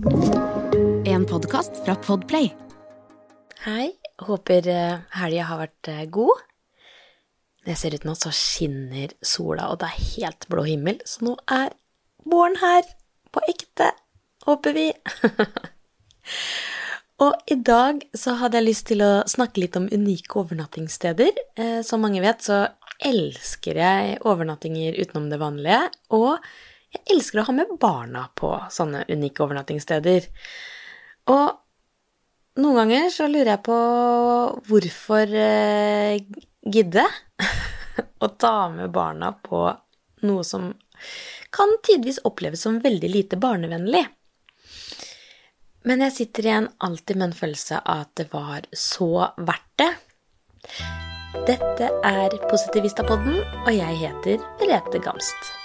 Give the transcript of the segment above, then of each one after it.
En podkast fra Podplay. Hei, håper eh, helga har vært eh, god. Jeg ser ut nå, så skinner sola, og det er helt blå himmel, så nå er våren her, på ekte, håper vi. og i dag så hadde jeg lyst til å snakke litt om unike overnattingssteder. Eh, som mange vet, så elsker jeg overnattinger utenom det vanlige, og jeg elsker å ha med barna på sånne unike overnattingssteder. Og noen ganger så lurer jeg på hvorfor eh, gidde å ta med barna på noe som kan tidvis oppleves som veldig lite barnevennlig. Men jeg sitter igjen alltid med en følelse av at det var så verdt det. Dette er Positivistapodden, og jeg heter Merete Gamst.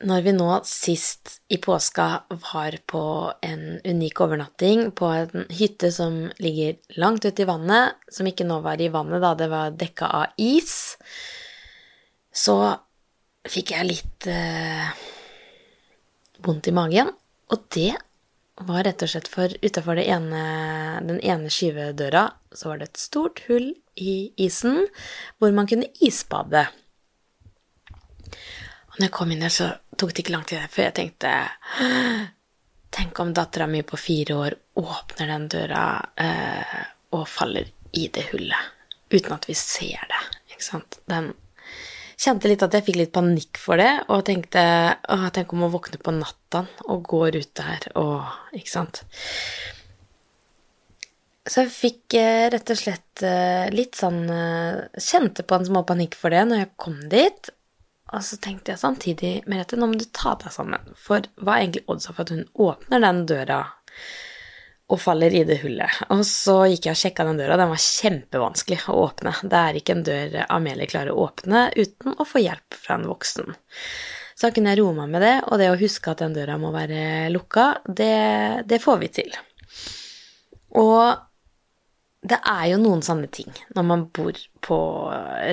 Når vi nå sist i påska var på en unik overnatting på en hytte som ligger langt ute i vannet, som ikke nå var i vannet da det var dekka av is, så fikk jeg litt eh, vondt i magen. Og det var rett og slett for utafor den ene skyvedøra så var det et stort hull i isen hvor man kunne isbade. Og når jeg kom inn der, så tok det ikke lang tid før jeg tenkte Tenk om dattera mi på fire år åpner den døra eh, og faller i det hullet uten at vi ser det. Ikke sant? Den kjente litt at jeg fikk litt panikk for det, og tenkte åh, tenk om hun våkner på natta og går ut der og Ikke sant? Så jeg fikk eh, rett og slett eh, litt sånn eh, Kjente på en små panikk for det når jeg kom dit, og så tenkte jeg samtidig, Merete, nå må du ta deg sammen. For hva er egentlig oddsa for at hun åpner den døra og faller i det hullet? Og så gikk jeg og sjekka den døra, den var kjempevanskelig å åpne. Det er ikke en dør Amelie klarer å åpne uten å få hjelp fra en voksen. Så da kunne jeg roe meg med det, og det å huske at den døra må være lukka, det, det får vi til. Og det er jo noen sånne ting når man bor på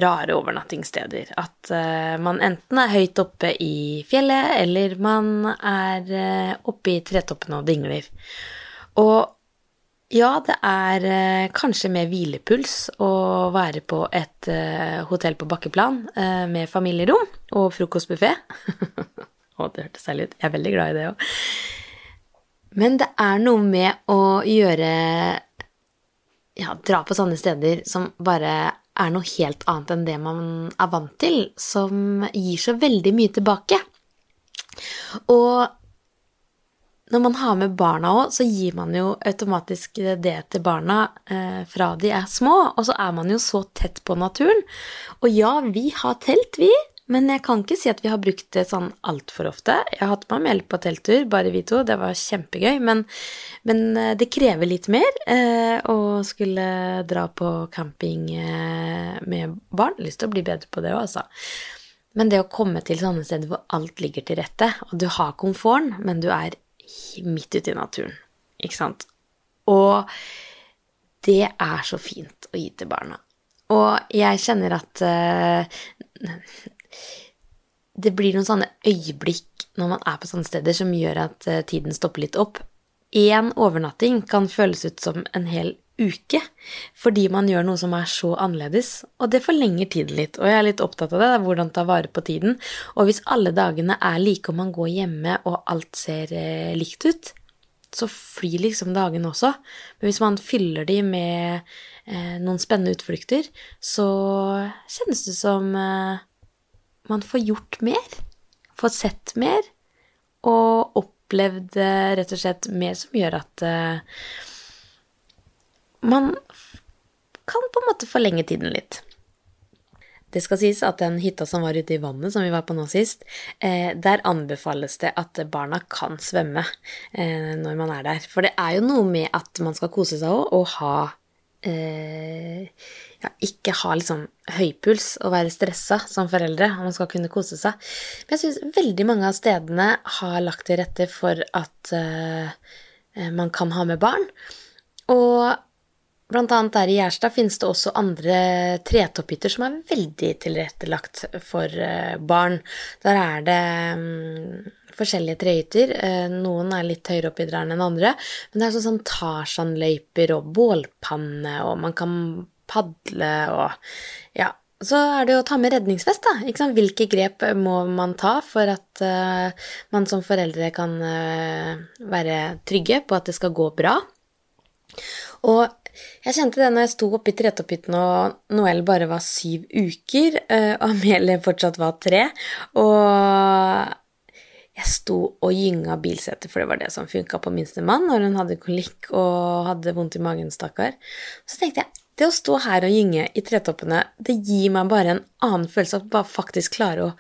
rare overnattingssteder, at uh, man enten er høyt oppe i fjellet, eller man er uh, oppe i tretoppene og dingler. Og ja, det er uh, kanskje mer hvilepuls å være på et hotell på bakkeplan med familierom og frokostbuffé. Å, det hørtes særlig ut. Jeg er veldig glad i det òg. Men det er noe med å gjøre ja, dra på sånne steder som bare er noe helt annet enn det man er vant til, som gir så veldig mye tilbake. Og når man har med barna òg, så gir man jo automatisk det til barna eh, fra de er små, og så er man jo så tett på naturen. Og ja, vi har telt, vi, men jeg kan ikke si at vi har brukt det sånn altfor ofte. Jeg har hatt meg med på telttur, bare vi to, det var kjempegøy, men, men eh, det krever litt mer eh, å skulle dra på camping eh, med barn. Lyst til å bli bedre på det òg, altså. Men det å komme til sånne steder hvor alt ligger til rette, og du har komforten, men du er midt ute i naturen, ikke sant. Og det er så fint å gi til barna. Og jeg kjenner at uh, det blir noen sånne øyeblikk når man er på sånne steder som gjør at eh, tiden stopper litt opp. Én overnatting kan føles ut som en hel uke, fordi man gjør noe som er så annerledes, og det forlenger tiden litt. Og jeg er litt opptatt av det, det hvordan ta vare på tiden. Og hvis alle dagene er like og man går hjemme og alt ser eh, likt ut, så flyr liksom dagene også. Men hvis man fyller de med eh, noen spennende utflukter, så kjennes det som eh, man får gjort mer, får sett mer, og opplevd rett og slett mer som gjør at uh, man kan på en måte forlenge tiden litt. Det skal sies at den hytta som var ute i vannet, som vi var på nå sist, eh, der anbefales det at barna kan svømme eh, når man er der. For det er jo noe med at man skal kose seg òg, og ha eh, ja, ikke ha liksom høypuls og være stressa som foreldre, og man skal kunne kose seg. Men jeg syns veldig mange av stedene har lagt til rette for at eh, man kan ha med barn. Og blant annet der i Gjerstad finnes det også andre tretopphytter som er veldig tilrettelagt for uh, barn. Der er det um, forskjellige trehytter. Eh, noen er litt høyere opp i trærne enn andre. Men det er sånn, sånn Tarzan-løyper og bålpanne, og man kan padle og Ja. Så er det å ta med redningsvest, da. Ikke sant? Hvilke grep må man ta for at uh, man som foreldre kan uh, være trygge på at det skal gå bra? Og jeg kjente det når jeg sto oppi tretopphytten og Noel bare var syv uker, uh, og Amelie fortsatt var tre. Og jeg sto og gynga bilsetet, for det var det som funka på minstemann når hun hadde kolikk og hadde vondt i magen, stakkar. Så tenkte jeg det å stå her og gynge i tretoppene, det gir meg bare en annen følelse av å bare faktisk klare å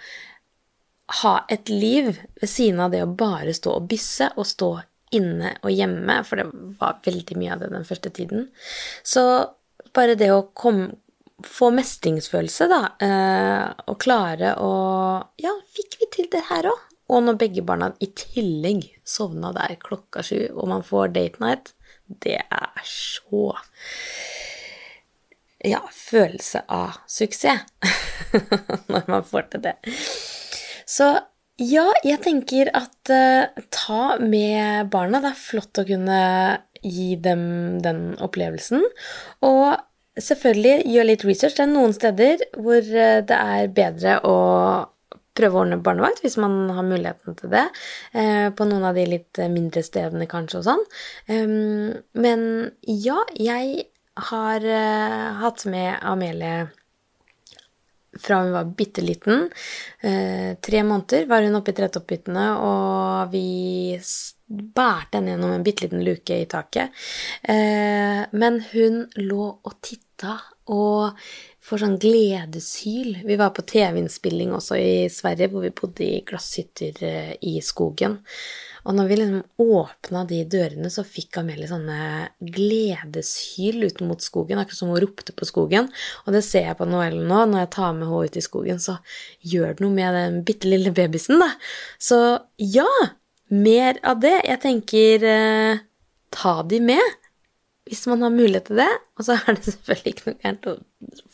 ha et liv ved siden av det å bare stå og bysse og stå inne og hjemme, for det var veldig mye av det den første tiden. Så bare det å komme få mestringsfølelse, da, eh, og klare å Ja, fikk vi til det her òg? Og når begge barna i tillegg sovna der klokka sju, og man får date night, det er så Ja, følelse av suksess når man får til det. Så ja, jeg tenker at uh, ta med barna. Det er flott å kunne gi dem den opplevelsen. Og selvfølgelig gjør litt research. Det er noen steder hvor uh, det er bedre å prøve å ordne barnevakt hvis man har muligheten til det. Eh, på noen av de litt mindre stedene kanskje og sånn. Um, men ja, jeg har uh, hatt med Amelie fra hun var bitte liten. Eh, tre måneder var hun oppe i tretopphyttene, og vi bærte henne gjennom en bitte liten luke i taket. Eh, men hun lå og titta og får sånn gledeshyl. Vi var på TV-innspilling også i Sverige, hvor vi bodde i glasshytter eh, i skogen. Og når vi liksom åpna de dørene, så fikk Amelie sånne gledeshyl ut mot skogen, akkurat som hun ropte på skogen. Og det ser jeg på Noellen nå, når jeg tar med henne ut i skogen, så gjør det noe med den bitte lille babysen, da. Så ja, mer av det. Jeg tenker eh, ta de med hvis man har mulighet til det. Og så er det selvfølgelig ikke noe gærent å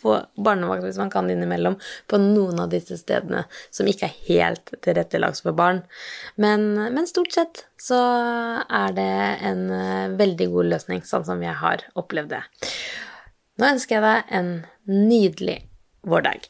få barnevakt hvis man kan innimellom på noen av disse stedene som ikke er helt tilrettelagt for barn. Men, men, stort sett så er det en eh, veldig god løsning, sånn som jeg har opplevd det. Nå ønsker jeg deg en nydelig vårdag.